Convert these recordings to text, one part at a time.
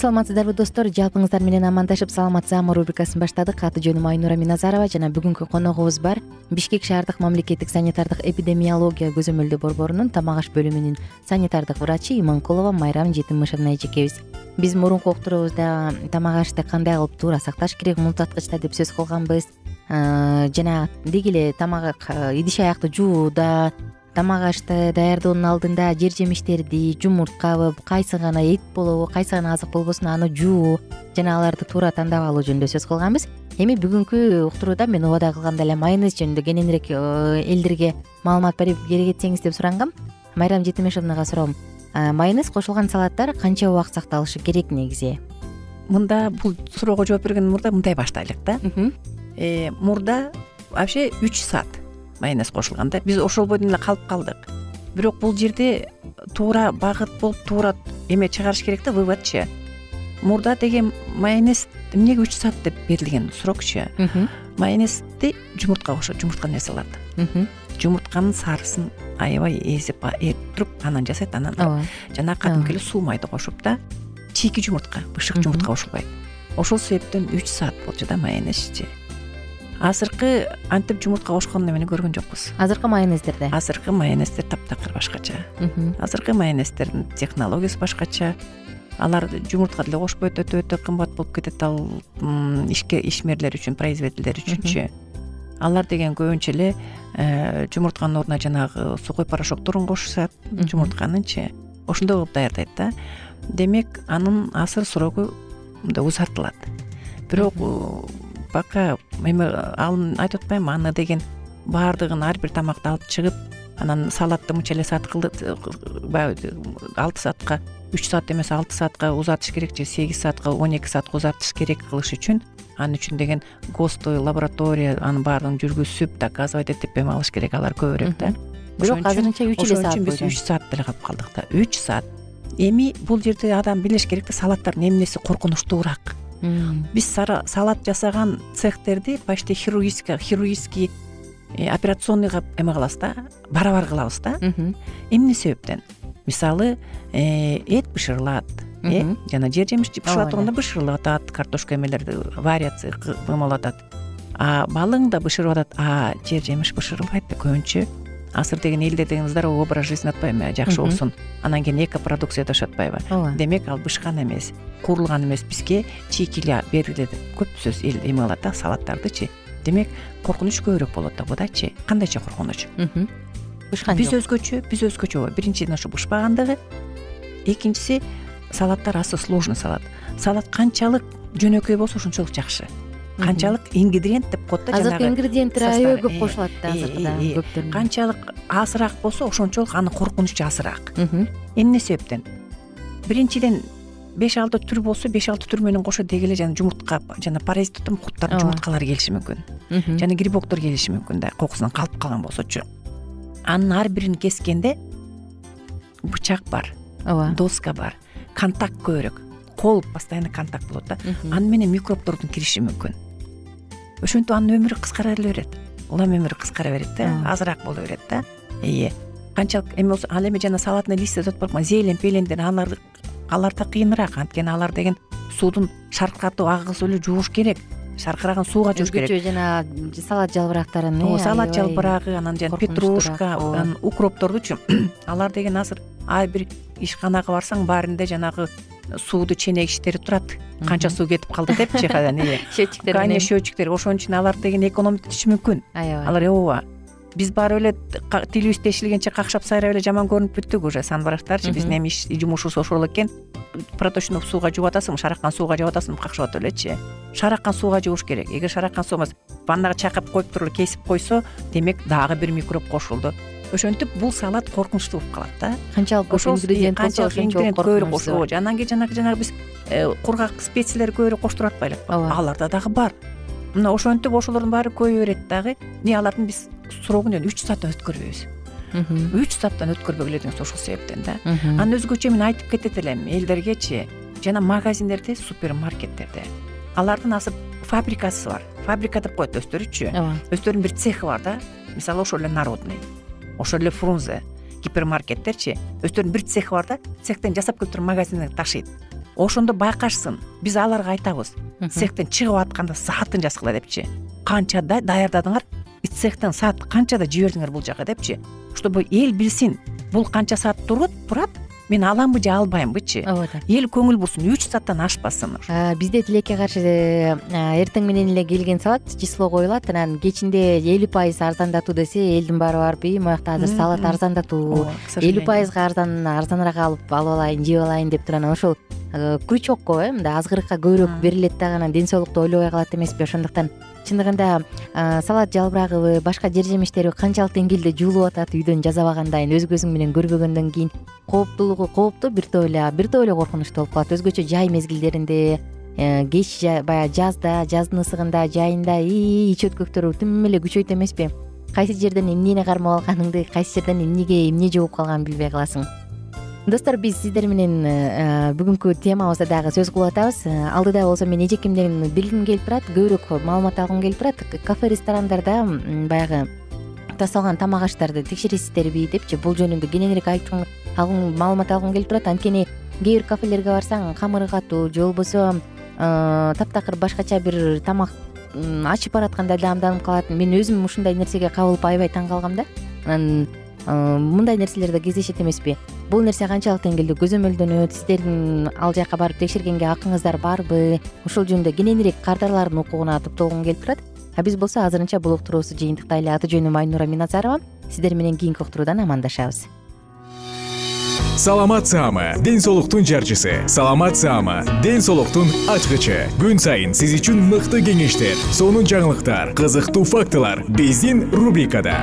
саламатсыздарбы достор? Жалпыңыздар менен амандашып саламат саама рубрикасын баштадык. Аты жөнүм айнура миназарова жана бүгүнкү коногубуз бар. Бишкек шаардык мамлекеттик санитардык эпидемиология көзөмөлдөө борборунун тамак аш бөлүмүнүн санитардык врачы иманкулова майрам жетимишевна эжекебиз. Биз мурунку уктуруубузда тамак ашты кандай кылып туура сакташ керек муздаткычта деп сөз кылганбыз. Э, жана деги эле тамак э, идиш аякты жууда тамак ашты даярдоонун алдында жер жемиштерди жумурткабы кайсы гана эт болобу кайсы гана азык болбосун аны жуу жана аларды туура тандап алуу жөнүндө сөз кылганбыз. Эми бүгүнкү уктурууда мен убада кылгандай эле майонез жөнүндө кененирээк э, элдерге маалымат берип кетсеңиз деп сурангам. Майрам жетимишевнага суроом Э, майонез кошулган салаттар канча убакыт сакталышы керек негизи? Мында бул суроого жооп бергенден мурда мындай баштайлык да. Э, мурда вообще үч саат майонез кошулган да. Биз ошол бойдон эле калып калдык. Бирок бул жерде туура багыт болуп туура эме чыгарыш керек да выводчу мурда деген майонез эмнеге үч саат деп берилген сурокчу майонезди жумуртка кошот жумуртка менен жасалат жумуртканын сарысын аябай эзип эрип туруп анан жасайт анан ооба. Жанагы кадимки эле суу майды кошуп да чийки жумуртка бышык жумуртка кошулбайт. Ошол себептен үч саат болчу да майонезчи азыркы антип жумуртка кошкон эмени көргөн жокпуз. Азыркы майонездерде азыркы майонездер таптакыр башкача. Азыркы майонездердин технологиясы башкача. Алар жумуртка деле кошпойт өтө өтө кымбат болуп кетет ал ишке ишмерлер үчүн производительдер үчүнчү алар деген көбүнчө эле э, жумуртканын ордуна жанагы сухой порошокторун кошушат жумуртканынчы ошондой кылып даярдайт да. Демек анын асыр срогу мындай узартылат. Бирок пока эме ал айтып атпаймынбы аны деген баардыгын ар бир тамакты алып чыгып анан салатты мынча эле саат кылды баягы алты саатка үч саат эмес алты саатка узартыш керек же сегиз саатка он эки саатка узартыш керек кылыш үчүн ал үчүн деген гостой лаборатория анын баардыгын жүргүзүп доказывать этип эме алыш керек алар көбүрөөк да. Бирок азырынча үч эле ошон саат үчүн биз үч саат деле калып калдык да үч саат. Эми бул жерде адам билиш керек да салаттардын эмнеси коркунучтуураак. Биз салат жасаган цехтерди почти хирургический э, операционныйга эме кылабыз да барабар кылабыз да. Эмне себептен? Мисалы э, эт бышырылат э жана жер жемиш бышыра турганда бышырылып атат картошка эмелерди варияция кы- эмелеп атат а балык да бышырып атат а жер жемиш бышырылбайт да көбүнчө азыр деген элдер деген здоровый образ жизни атпайбы жакшы болсун анан кийин экопродукция дешип атпайбы ооба. Демек ал бышкан эмес куурулган эмес бизге чийки эле берилет. Көп сөз эл эме кылат да салаттардычы. Демек коркунуч көбүрөөк болот да будачы. Кандайча коркунуч? Бышкан биз өзгөчө биз өзгөчө биринчиден ошо бышпагандыгы. Экинчиси салаттар асыл сложный салат. Салат канчалык жөнөкөй болсо ошончолук жакшы канчалык ингредиент деп коет да азыркы ингредиенттер аябай көп Э, кошулат да э, да э, көптөрүн канчалык азыраак болсо ошончолук анын коркунучу азыраак эмне себептен? Биринчиден беш алты түр болсо беш алты түр менен кошо деги эле жана жумуртка жана паразит атам курттардын Ооба. жумурткалары келиши мүмкүн. Жана грибоктор келиши мүмкүн да кокусунан калып калган болсочу анын ар бирин кескенде бычак бар ооба. доска бар контакт көбүрөөк кол постоянно контакт болот да. Аны менен микробдордун кириши мүмкүн ошентип анын өмүрү кыскара эле берет. Улам өмүрү кыскара берет да азыраак боло берет да. Ие канчалык эме болсо ал эми жана салатный листья деп атпайбы зелень пелендер алар аларда кыйыныраак. Анткени алар деген суудун шаркыратуу агысып эле жууш керек. Шаркыраган сууга жууш керек. Өзгөчө жана салат жалбырактарын ооба э, салат жалбырагы анан жана петрушка укроптордучу алар деген азыр ар бир ишканага барсаң баарында жанагы сууду ченегиштери турат. Канча суу кетип калды депчи ие счетчиктер ошон үчүн алар деген экономить мүмкүн. Аябай. Алар ооба биз барып эле тилибиз тешилгенче какшап сайрап эле жаман көрүнүп бүттүк уже. Санбараштарчы биздин эми иш жумушубуз ошол экен. Проточный сууга жууп атасыңбы шараккан сууга жууп атасыңбы какшап атып элечи шараккан сууга жууш керек. Эгер шараккан суу эмес ваннага чакырып коюп туруп эле кесип койсо демек дагы бир микроб кошулду ошентип бул салат коркунучтуу болуп калат да. Канчалык көп ошол ингредиент болсо канчалык ошончолук ингредиент көбүрөөк кошулуу анан кийин жанагы жанагы биз э, кургак специялер көбүрөөк коштуруп атпайлыкпы Ооба. аларда дагы бар. Мына ошентип ошолордун баары көбөйө берет дагы эмне алардын биз срогун үч сааттан өткөрбөйбүз. Үч сааттан өткөрбөгүлө дегенс ошол себептен да. Анан өзгөчө мен айтып кетет элем элдергечи жана магазиндерде супермаркеттерде алардын азыр фабрикасы бар. Фабрика деп коет өздөрүчү ооба. Өздөрүнүн бир цехи бар да. Мисалы ошол эле народный ошол эле фрунзе гипермаркеттерчи өздөрүнүн бир цехи бар да цехтен жасап келип туруп магазине ташыйт. Ошондо байкашсын биз аларга айтабыз цехтен чыгып атканда саатын жазгыла депчи. Канчада даярдадыңар цехтен саат канчада жибердиңер бул жака депчи. Чтобы эл билсин бул канча саат турат мен аламбы же албаймбычы ооба эл көңүл бурсун үч сааттан ашпасын А, бизде тилекке каршы э, эртең менен эле келген салат число коюлат. Анан кечинде элүү пайыз арзандатуу десе элдин баары барып ии моякта азыр салат арзандатуу. Элүү пайызга арзан арзаныраак алып алып алайын жеп алайын деп туруп анан ошол э, крючок го э мындай азгырыкка көбүрөөк берилет дагы анан ден соолукту ойлобой калат эмеспи. Ошондуктан чындыгында салат жалбырагыбы башка жер жемиштерби канчалык деңгээлде жуулуп атат үйдөн жасабагандайын өз көзүң менен көрбөгөндөн кийин кооптуулугу кооптуу бир топ эле бир топ эле коркунучтуу болуп калат. Өзгөчө жай мезгилдеринде э, кеч баягы жазда жаздын ысыгында жайында ич өткөктөр тим эле күчөйт эмеспи. Кайсы жерден эмнени кармап алганыңды кайсы жерден эмнеге эмне жугуп калганын билбей каласың достор биз сиздер менен э, бүгүнкү темабызда дагы сөз кылып атабыз Э, алдыда болсо мен эжекемден билгим келип турат көбүрөөк маалымат алгым келип турат. Кафе ресторандарда баягы тасталган тамак аштарды текшересиздерби депчи. Бул жөнүндө кененирээк маалымат алгым келип турат. Анткени кээ бир кафелерге барсаң камыры катуу же болбосо э, таптакыр башкача бир тамак ачып баратканда даамданып калат. Мен өзүм ушундай нерсеге кабылып аябай таң калгам да. Анан э, мындай нерселер да кездешет эмеспи бул нерсе канчалык деңгээлде көзөмөлдөнөт сиздердин ал жака барып текшергенге акыңыздар барбы ошол жөнүндө кененирээк кардарлардын укугуна токтолгум келип турат. А биз болсо азырынча бул уктуруубузду жыйынтыктайлы аты жөнүм айнура миназарова. Сиздер менен кийинки уктуруудан амандашабыз. Саламат саама ден соолуктун жарчысы. Саламат саама ден соолуктун ачкычы. Күн сайын сиз үчүн мыкты кеңештер сонун жаңылыктар кызыктуу фактылар. Биздин рубрикада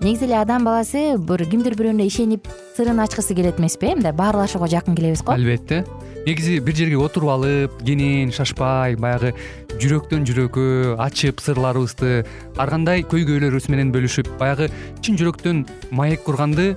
негизи эле адам баласы бир кимдир бирөөнө ишенип сырын ачкысы келет эмеспи э мындай баарлашууга жакын келебиз го. Албетте. Негизи бир жерге отуруп алып кенен шашпай баягы жүрөктөн жүрөккө ачып сырларыбызды ар кандай көйгөйлөрүбүз менен бөлүшүп баягы чын жүрөктөн маек курганды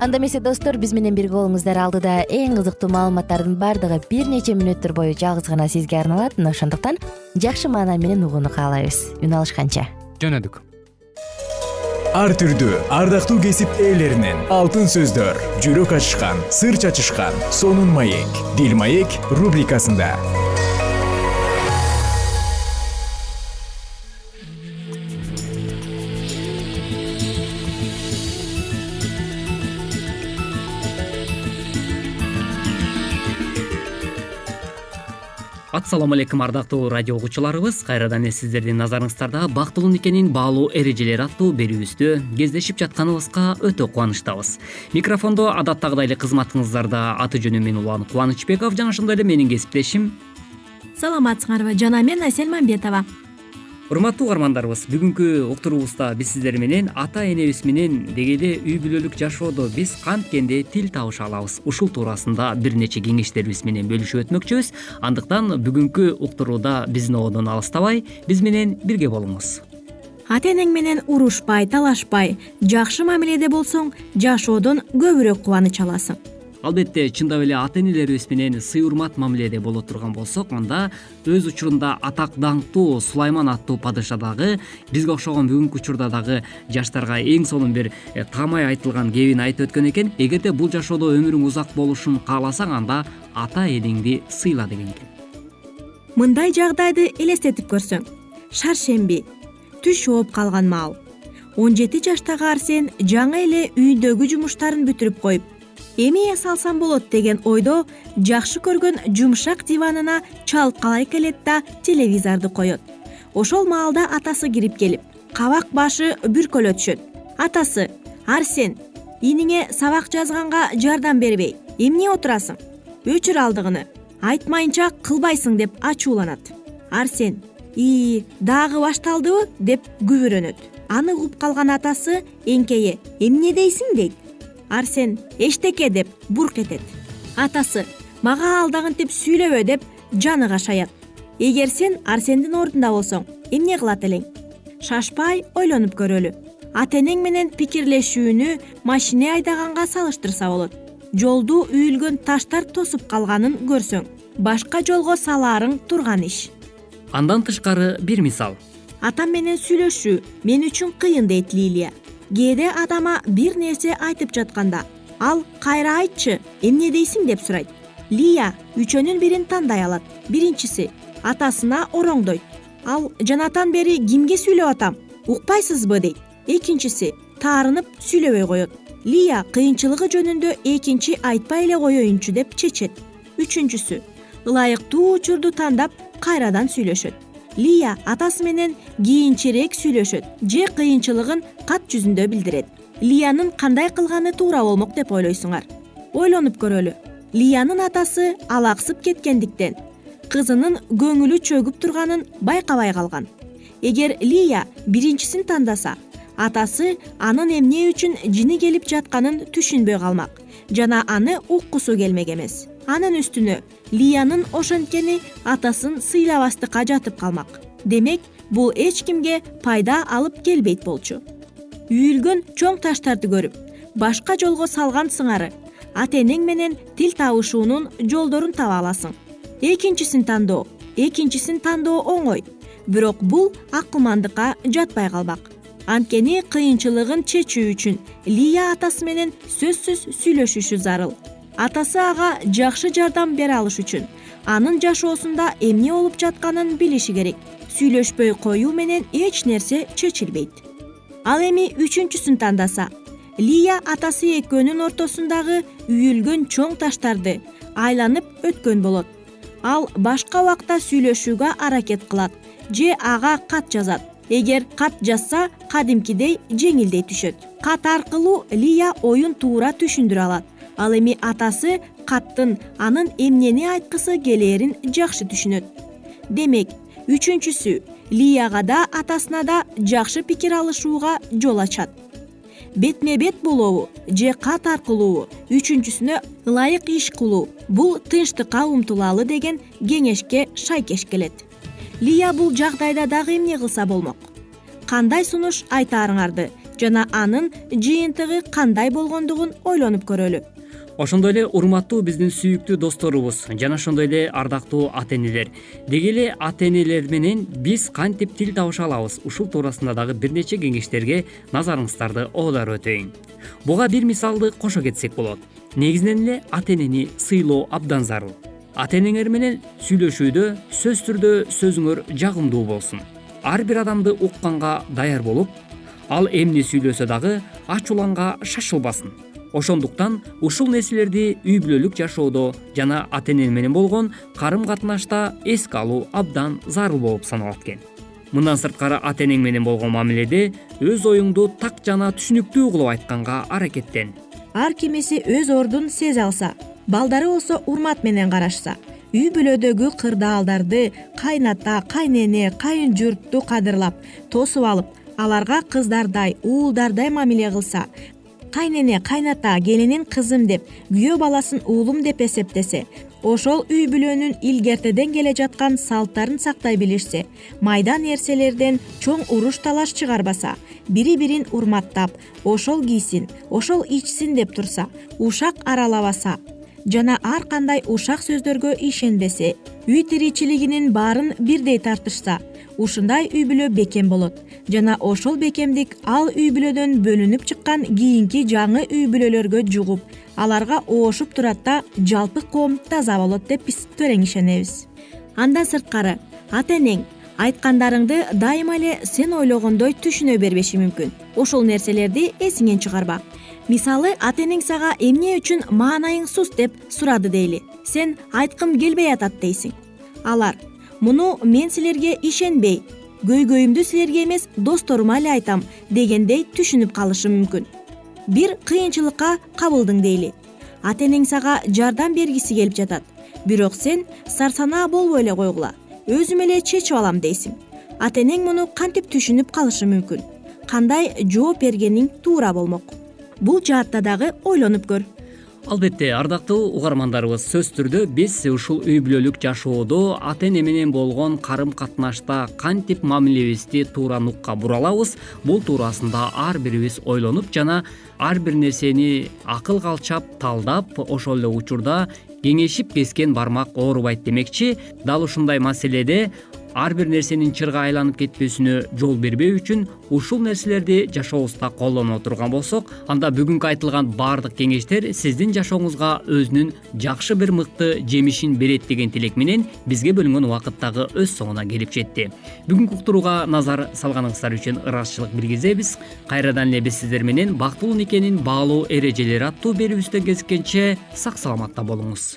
анда эмесе достор биз менен бирге болуңуздар. Алдыда эң кызыктуу маалыматтардын баардыгы бир нече мүнөттөр бою жалгыз гана сизге арналат. Мына ошондуктан жакшы маанай менен угууну каалайбыз. Үн алышканча. Жөнөдүк. Ар түрдүү ардактуу кесип ээлеринен алтын сөздөр жүрөк ачышкан сыр чачышкан сонун маек дил маек рубрикасында ассалому алейкум ардактуу радио угуучуларыбыз кайрадан эле сиздердин назарыңыздарда бактылуу никенин баалуу эрежелери аттуу берүүбүздө кездешип жатканыбызга өтө кубанычтабыз. Микрофондо адаттагыдай эле кызматыңыздарда аты жөнүм мен улан кубанычбеков. Жана ошондой эле менин кесиптешим. Саламатсыңарбы жана мен асель мамбетова урматтуу угармандарыбыз бүгүнкү уктуруубузда биз сиздер менен ата энебиз менен деги эле үй бүлөлүк жашоодо биз канткенде тил табыша алабыз? Ушул туурасында бир нече кеңештерибиз менен бөлүшүп өтмөкчүбүз. Андыктан бүгүнкү уктурууда биздин одон алыстабай биз менен бирге болуңуз. Ата энең менен урушпай талашпай жакшы мамиледе болсоң жашоодон көбүрөөк кубаныч аласың албетте чындап эле ата энелерибиз менен сый урмат мамиледе боло турган болсок анда өз учурунда атак даңктуу сулайман аттуу падыша дагы бизге окшогон бүгүнкү учурда дагы жаштарга эң сонун бир э, таамай айтылган кебин айтып өткөн экен. Эгерде бул жашоодо өмүрүң узак болушун кааласаң анда ата энеңди сыйла деген экен. Мындай жагдайды элестетип көрсөң. Шаршемби түш ооп калган маал. Он жети жаштагы арсен жаңы эле үйдөгү жумуштарын бүтүрүп коюп эмне салсам болот деген ойдо жакшы көргөн жумшак диванына чалкалай келет да телевизорду коет. Ошол маалда атасы кирип келип кабак башы бүркөлө түшөт атасы арсен иниңе сабак жазганга жардам бербей эмне отурасың? Өчүр алдыгыны айтмайынча кылбайсың деп ачууланат. Арсен ии дагы башталдыбы? деп күбөлөнөт аны угуп калган атасы эңкейе эмне дейсиң? дейт арсен эчтеке деп бурк этет. Атасы мага алдагынтип сүйлөбө деп жаны кашаят эгер сен арсендин ордунда болсоң эмне кылат элең? Шашпай ойлонуп көрөлү. Ата энең менен пикирлешүүнү машине айдаганга салыштырса болот. Жолду үйүлгөн таштар тосуп калганын көрсөң. Башка жолго салаарың турган иш андан тышкары бир мисал. Атам менен сүйлөшүү мен үчүн кыйын дейт лилия кээде атама бир нерсе айтып жатканда ал кайра айтчы эмне дейсиң? деп сурайт. Лия үчөөнүн бирин тандай алат. Биринчиси атасына ороңдойт. Ал жанатан бери кимге сүйлөп атам? Укпайсызбы? дейт. Экинчиси таарынып сүйлөбөй коет. Лия кыйынчылыгы жөнүндө экинчи айтпай эле коеюнчу деп чечет. Үчүнчүсү ылайыктуу учурду тандап кайрадан сүйлөшөт лия атасы менен кийинчерээк сүйлөшөт же кыйынчылыгын кат жүзүндө билдирет. Лиянын кандай кылганы туура болмок деп ойлойсуңар. Ойлонуп көрөлү лиянын атасы алаксып кеткендиктен кызынын көңүлү чөгүп турганын байкабай калган. Эгер лия биринчисин тандаса атасы анын эмне үчүн жини келип жатканын түшүнбөй калмак жана аны уккусу келмек эмес анын үстүнө лиянын ошенткени атасын сыйлабастыкка жатып калмак. Демек бул эч кимге пайда алып келбейт болчу. Үйүлгөн чоң таштарды көрүп башка жолго салган сыңары ата энең менен тил табышуунун жолдорун таба аласың. Экинчисин тандоо экинчисин тандоо оңой. Бирок бул акылмандыкка жатпай калмак. Анткени кыйынчылыгын чечүү үчүн лия атасы менен сөзсүз сүйлөшүшү зарыл атасы ага жакшы жардам бере алыш үчүн. Анын жашоосунда эмне болуп жатканын билиши керек. Сүйлөшпөй коюу менен эч нерсе чечилбейт. Ал эми үчүнчүсүн тандаса. Лия атасы экөөнүн ортосундагы үйүлгөн чоң таштарды айланып өткөн болот. Ал башка убакта сүйлөшүүгө аракет кылат же ага кат жазат. Эгер кат жазса кадимкидей жеңилдей түшөт. Кат аркылуу лия оюн туура түшүндүрө алат ал эми атасы каттын анын эмнени айткысы келээрин жакшы түшүнөт. Демек үчүнчүсү лияга да атасына да жакшы пикир алышууга жол ачат. Бетме бет болобу же кат аркылуубу үчүнчүсүнө ылайык иш кылуу бул тынчтыкка умтулалы деген кеңешке шайкеш келет. Лия бул жагдайда дагы эмне кылса болмок? Кандай сунуш айтаарыңарды жана анын жыйынтыгы кандай болгондугун ойлонуп көрөлү ошондой эле урматтуу биздин сүйүктүү досторубуз жана ошондой эле ардактуу ата энелер деги эле ата энелер менен биз кантип тил табыша алабыз? Ушул туурасында дагы бир нече кеңештерге назарыңыздарды оодарып өтөйүн. Буга бир мисалды кошо кетсек болот. Негизинен эле ата энени сыйлоо абдан зарыл. Ата энеңер менен сүйлөшүүдө сөзсүз түрдө сөзүңөр жагымдуу болсун. Ар бир адамды укканга даяр болуп ал эмне сүйлөсө дагы ачууланга шашылбасын ошондуктан ушул нерселерди үй бүлөлүк жашоодо жана ата эне менен болгон карым катнашта эске алуу абдан зарыл болуп саналат экен. Мындан сырткары ата энең менен болгон мамиледе өз оюңду так жана түшүнүктүү кылып айтканга аракеттен. Ар кимиси өз ордун сезе алса балдары болсо урмат менен карашса үй бүлөдөгү кырдаалдарды кайната кайнене кайын журтту кадырлап тосуп алып аларга кыздардай уулдардай мамиле кылса кайнене кайната келинин кызым деп күйөө баласын уулум деп эсептесе ошол үй бүлөнүн илгертеден келе жаткан салттарын сактай билишсе майда нерселерден чоң уруш талаш чыгарбаса бири бирин урматтап ошол кийсин ошол ичсин деп турса ушак аралабаса жана ар кандай ушак сөздөргө ишенбесе үй тиричилигинин баарын бирдей тартышса ушундай үй бүлө бекем болот. Жана ошол бекемдик ал үй бүлөдөн бөлүнүп чыккан кийинки жаңы үй бүлөлөргө жугуп аларга оошуп турат да жалпы коом таза болот деп биз терең ишенебиз андан сырткары ата энең айткандарыңды дайыма эле сен ойлогондой түшүнө бербеши мүмкүн. Ошол нерселерди эсиңен чыгарба. Мисалы ата энең сага эмне үчүн маанайың сус деп сурады дейли. Сен айткым келбей атат дейсиң. Алар муну мен силерге ишенбей көйгөйүмдү силерге эмес досторума эле айтам дегендей түшүнүп калышы мүмкүн. Бир кыйынчылыкка кабылдың дейли. Ата энең сага жардам бергиси келип жатат. Бирок сен сарсанаа болбой эле койгула өзүм эле чечип алам дейсиң. Ата энең муну кантип түшүнүп калышы мүмкүн? Кандай жооп бергениң туура болмок? Бул жаатта дагы ойлонуп көр албетте ардактуу угармандарыбыз сөзсүз түрдө биз ушул үй бүлөлүк жашоодо ата эне менен болгон карым катнашта кантип мамилебизди туура нукка бура алабыз бул туурасында ар бирибиз ойлонуп жана ар бир нерсени акыл калчап талдап ошол эле учурда кеңешип кескен бармак оорубайт демекчи. Дал ушундай маселеде ар бир нерсенин чырга айланып кетпесине жол бербөө үчүн ушул нерселерди жашообузда колдоно турган болсок анда бүгүнкү айтылган баардык кеңештер сиздин жашооңузга өзүнүн жакшы бир мыкты жемишин берет деген тилек менен бизге бөлүнгөн убакыт дагы өз соңуна келип жетти. Бүгүнкү уктурууга назар салганыңыздар үчүн ыраазычылык билгизебиз. Кайрадан эле биз сиздер менен бактылуу никенин баалуу эрежелери аттуу берүүбүздө кезишкенче сак саламатта болуңуз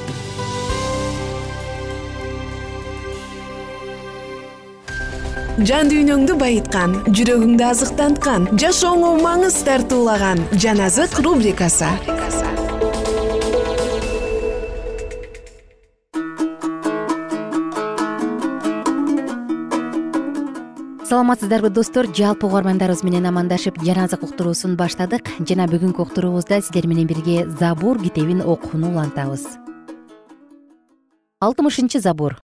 жан дүйнөңдү байыткан жүрөгүңдү азыктанткан жашооңо маңыз тартуулаган жан азык рубрикасы. Саламатсыздарбы достор. Жалпы угармандарыбыз менен амандашып жан азык уктуруусун баштадык. Жана бүгүнкү уктуруубузда сиздер менен бирге забур китебин окууну улантабыз. Алтымышынчы забур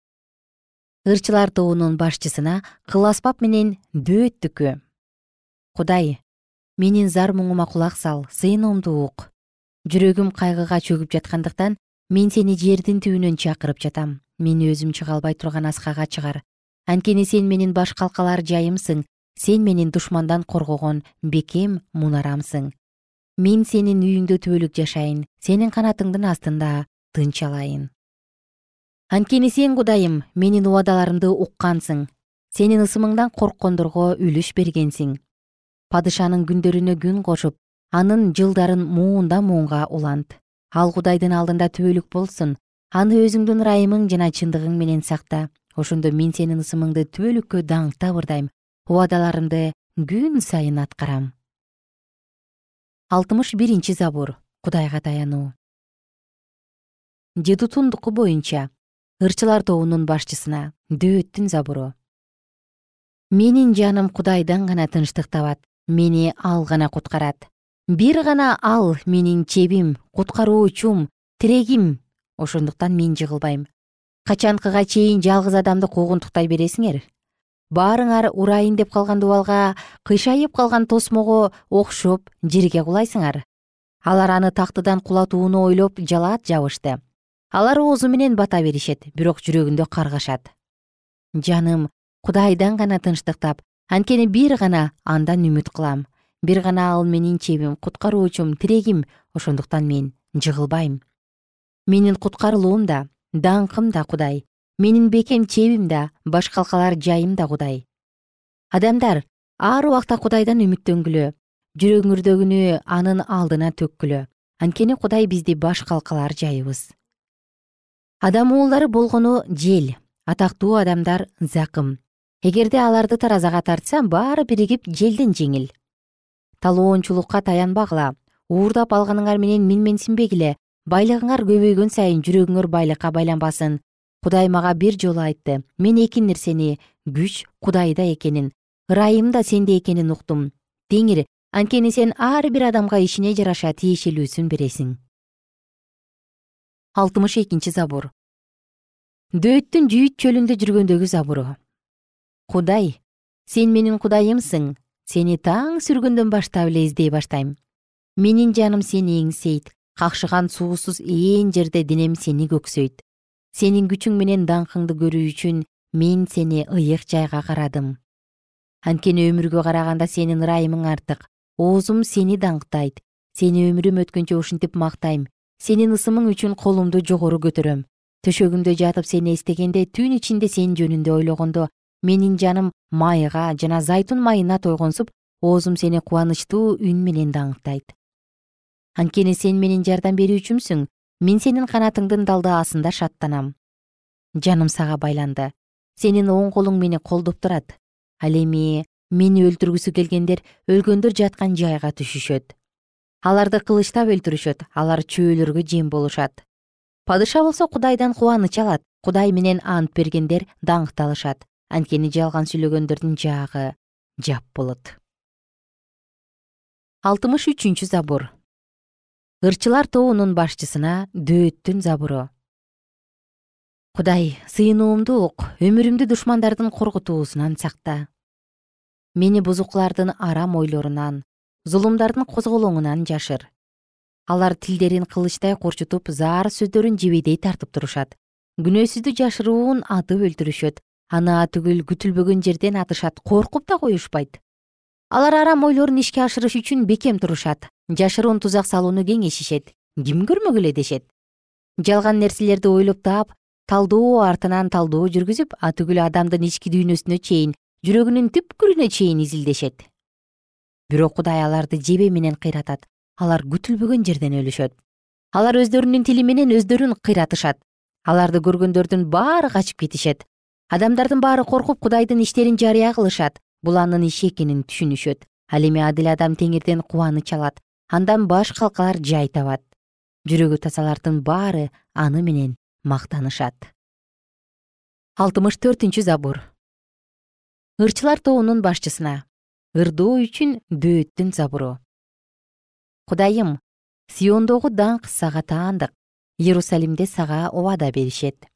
ырчылар тобунун башчысына кыл аспап менен дөөттүкү кудай менин зар муңума кулак сал сыйынуумду ук жүрөгүм кайгыга чөгүп жаткандыктан мен сени жердин түбүнөн чакырып жатам. Мени өзүм чыга албай турган аскага чыгар. Анткени сен менин баш калкалар жайымсың. Сен менин душмандан коргогон бекем мунарамсың. Мен сенин үйүңдө түбөлүк жашайын. Сенин канатыңдын астында тынч алайын анткени сен кудайым менин убадаларымды уккансың. Сенин ысымыңдан корккондорго үлүш бергенсиң. Падышанын күндөрүнө күн кошуп анын жылдарын муундан муунга улант. Ал кудайдын алдында түбөлүк болсун аны өзүңдүн ырайымың жана чындыгың менен сакта. Ошондо мен сенин ысымыңды түбөлүккө даңк табырдайм убадаларымды күн сайын аткарам. Алтымыш биринчи забур кудайга таянуу. Жедутундуку боюнча ырчылар тобунун башчысына. Дөөттүн забуру. Менин жаным кудайдан гана тынчтык табат мени ал гана куткарат. Бир гана ал менин чебим куткаруучум тирегим ошондуктан мен жыгылбайм. Качанкыга чейин жалгыз адамды куугунтуктай бересиңер? Баарыңар урайын деп калган дубалга кыйшайып калган тосмого окшоп жерге кулайсыңар. Алар аны тактыдан кулатууну ойлоп жалаат жабышты алар оозу менен бата беришет бирок жүрөгүндө каргашат. Жаным кудайдан гана тынчтыктап анткени бир гана андан үмүт кылам. Бир гана ал менин чебим куткаруучум тирегим ошондуктан мен жыгылбайм. Менин куткарылуум да даңкым да кудай. Менин бекем чебим да баш калкалар жайым да кудай. Адамдар ар убакта кудайдан үмүттөнгүлө жүрөгүңөрдөгүнү анын алдына төккүлө. Анткени кудай бизди баш калкалар жайыбыз адам уулдары болгону жел атактуу адамдар закым. Эгерде аларды таразага тартса баары биригип желден жеңил. Талоончулукка таянбагыла уурдап алганыңар менен менменсинбегиле байлыгыңар көбөйгөн сайын жүрөгүңөр байлыкка байланбасын. Кудай мага бир жолу айтты. Мен эки нерсени күч кудайда экенин ырайым да сенде экенин уктум. Теңир анткени сен ар бир адамга ишине жараша тиешелүүсүн бересиң алтымыш экинчи забур дөөттүн жүйүт чөлүндө жүргөндөгү забуру кудай сен менин кудайымсың. Сени таң сүргөндөн баштап эле издей баштайм. Менин жаным сени эңсейт. Какшыган суусуз ээн жерде денем сени көксөйт. Сенин күчүң менен даңкыңды көрүү үчүн мен сени ыйык жайга карадым. Анткени өмүргө караганда сенин ырайымың артык. Оозум сени даңктайт. Сени өмүрүм өткөнчө ушинтип мактайм сенин ысымың үчүн колумду жогору көтөрөм. Төшөгүмдө жатып сени эстегенде түн ичинде сен жөнүндө ойлогондо менин жаным майга жана зайтун майына тойгонсуп оозум сени кубанычтуу үн менен даңктайт анткени сен менин жардам берүүчүмсүң мен сенин канатыңдын далдаасында шаттанам. Жаным сага байланды. Сенин оң колуң мени колдоп турат. Ал эми мени өлтүргүсү келгендер өлгөндөр жаткан жайга түшүшөт аларды кылычтап өлтүрүшөт алар чөөлөргө жем болушат. Падыша болсо кудайдан кубаныч алат кудай менен ант бергендер даңкталышат. Анткени жалган сүйлөгөндөрдүн жаагы жап болот. Алтымыш үчүнчү забур ырчылар тобунун башчысына дөөттүн забуру кудай сыйынуумду ук өмүрүмдү душмандардын коркутуусунан сакта. Мени бузукулардын арам ойлорунан зулумдардын козголоңунан жашыр. Алар тилдерин кылычтай курчутуп заар сөздөрүн жебедей тартып турушат. Күнөөсүздү жашыруун атып өлтүрүшөт. Аны атүгүл күтүлбөгөн жерден атышат коркуп да коюшпайт. Алар арам ойлорун ишке ашырыш үчүн бекем турушат. Жашыруун тузак салууну кеңешишет. Ким көрмөгүл эле дешет? Жалган нерселерди ойлоп таап талдоо артынан талдоо жүргүзүп атүгүл адамдын ички дүйнөсүнө чейин жүрөгүнүн түпкүрүнө чейин изилдешет бирок кудай аларды жебе менен кыйратат. Алар күтүлбөгөн жерден өлүшөт. Алар өздөрүнүн тили менен өздөрүн кыйратышат. Аларды көргөндөрдүн баары качып кетишет. Адамдардын баары коркуп кудайдын иштерин жарыя кылышат. Бул анын иши экенин түшүнүшөт. Ал эми адил адам теңирден кубаныч алат. Андан баш калкалар жай табат. Жүрөгү тазалардын баары аны менен мактанышат. Алтымыш төртүнчү забур ырчылар тобунун башчысына ырдоо үчүн дөөттүн забуру кудайым сиондогу даңк сага таандык иерусалимде сага убада беришет.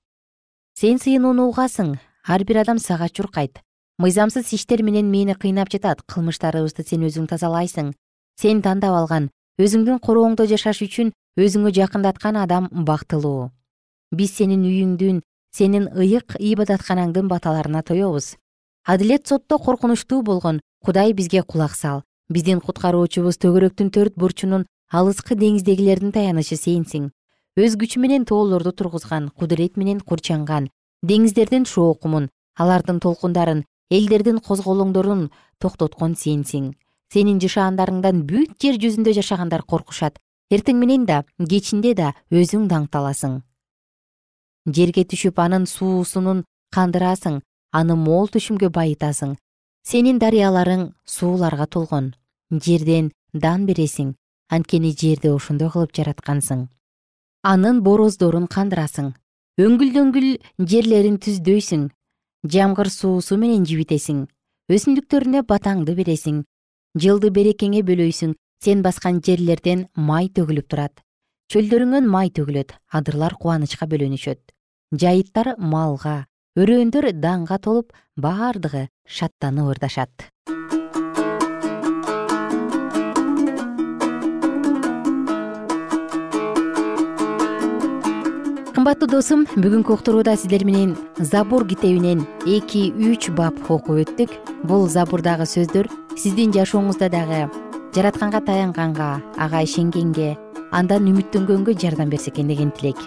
Сен сыйынууну угасың ар бир адам сага чуркайт. Мыйзамсыз иштер менен мени кыйнап жатат кылмыштарыбызды сен өзүң тазалайсың. Сен тандап алган өзүңдүн корооңдо жашаш үчүн өзүңө жакындаткан адам бактылуу. Биз сенин үйүңдүн сенин ыйык ибадатканаңдын баталарына тоебуз адилет сотто коркунучтуу болгон кудай бизге кулак сал. Биздин куткаруучубуз төгөрөктүн төрт бурчунун алыскы деңиздегилердин таянышы сенсиң. Өз күчү менен тоолорду тургузган кудурет менен курчанган деңиздердин шоокумун алардын толкундарын элдердин козголоңдорун токтоткон сенсиң. Сенин жышаандарыңдан бүт жер жүзүндө жашагандар коркушат. Эртең менен да кечинде да өзүң даңкталасың. Жерге түшүп анын суусунун кандырасың аны мол түшүмгө байытасың сенин дарыяларың сууларга толгон. Жерден дан бересиң анткени жерди ошондой кылып жараткансың. Анын бороздорун кандырасың. Өңгүл дөңгүл жерлерин түздөйсүң. Жамгыр суусу менен жибитесиң. Өсүмдүктөрүнө батаңды бересиң. Жылды берекеңе бөлөйсүң. Сен баскан жерлерден май төгүлүп турат. Чөлдөрүңөн май төгүлөт. Адырлар кубанычка бөлөнүшөт. Жайыттар малга өрөөөндөр даңга толуп баардыгы шаттанып ырдашат. Кымбаттуу досум бүгүнкү уктурууда сиздер менен забур китебинен эки үч бап окуп өттүк. Бул забурдагы сөздөр сиздин жашооңузда дагы жаратканга таянганга ага ишенгенге андан үмүттөнгөнгө жардам берсе экен деген тилек.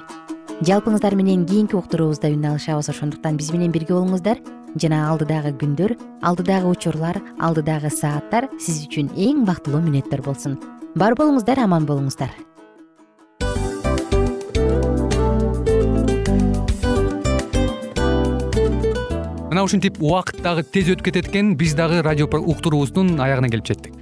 Жалпыңыздар менен кийинки уктуруубузда үн алышабыз ошондуктан биз менен бирге болуңуздар жана алдыдагы күндөр алдыдагы учурлар алдыдагы сааттар сиз үчүн эң бактылуу мүнөттөр болсун. Бар болуңуздар аман болуңуздар. Мына ушинтип убакыт дагы тез өтүп кетет экен биз дагы радио уктуруубуздун аягына келип жеттик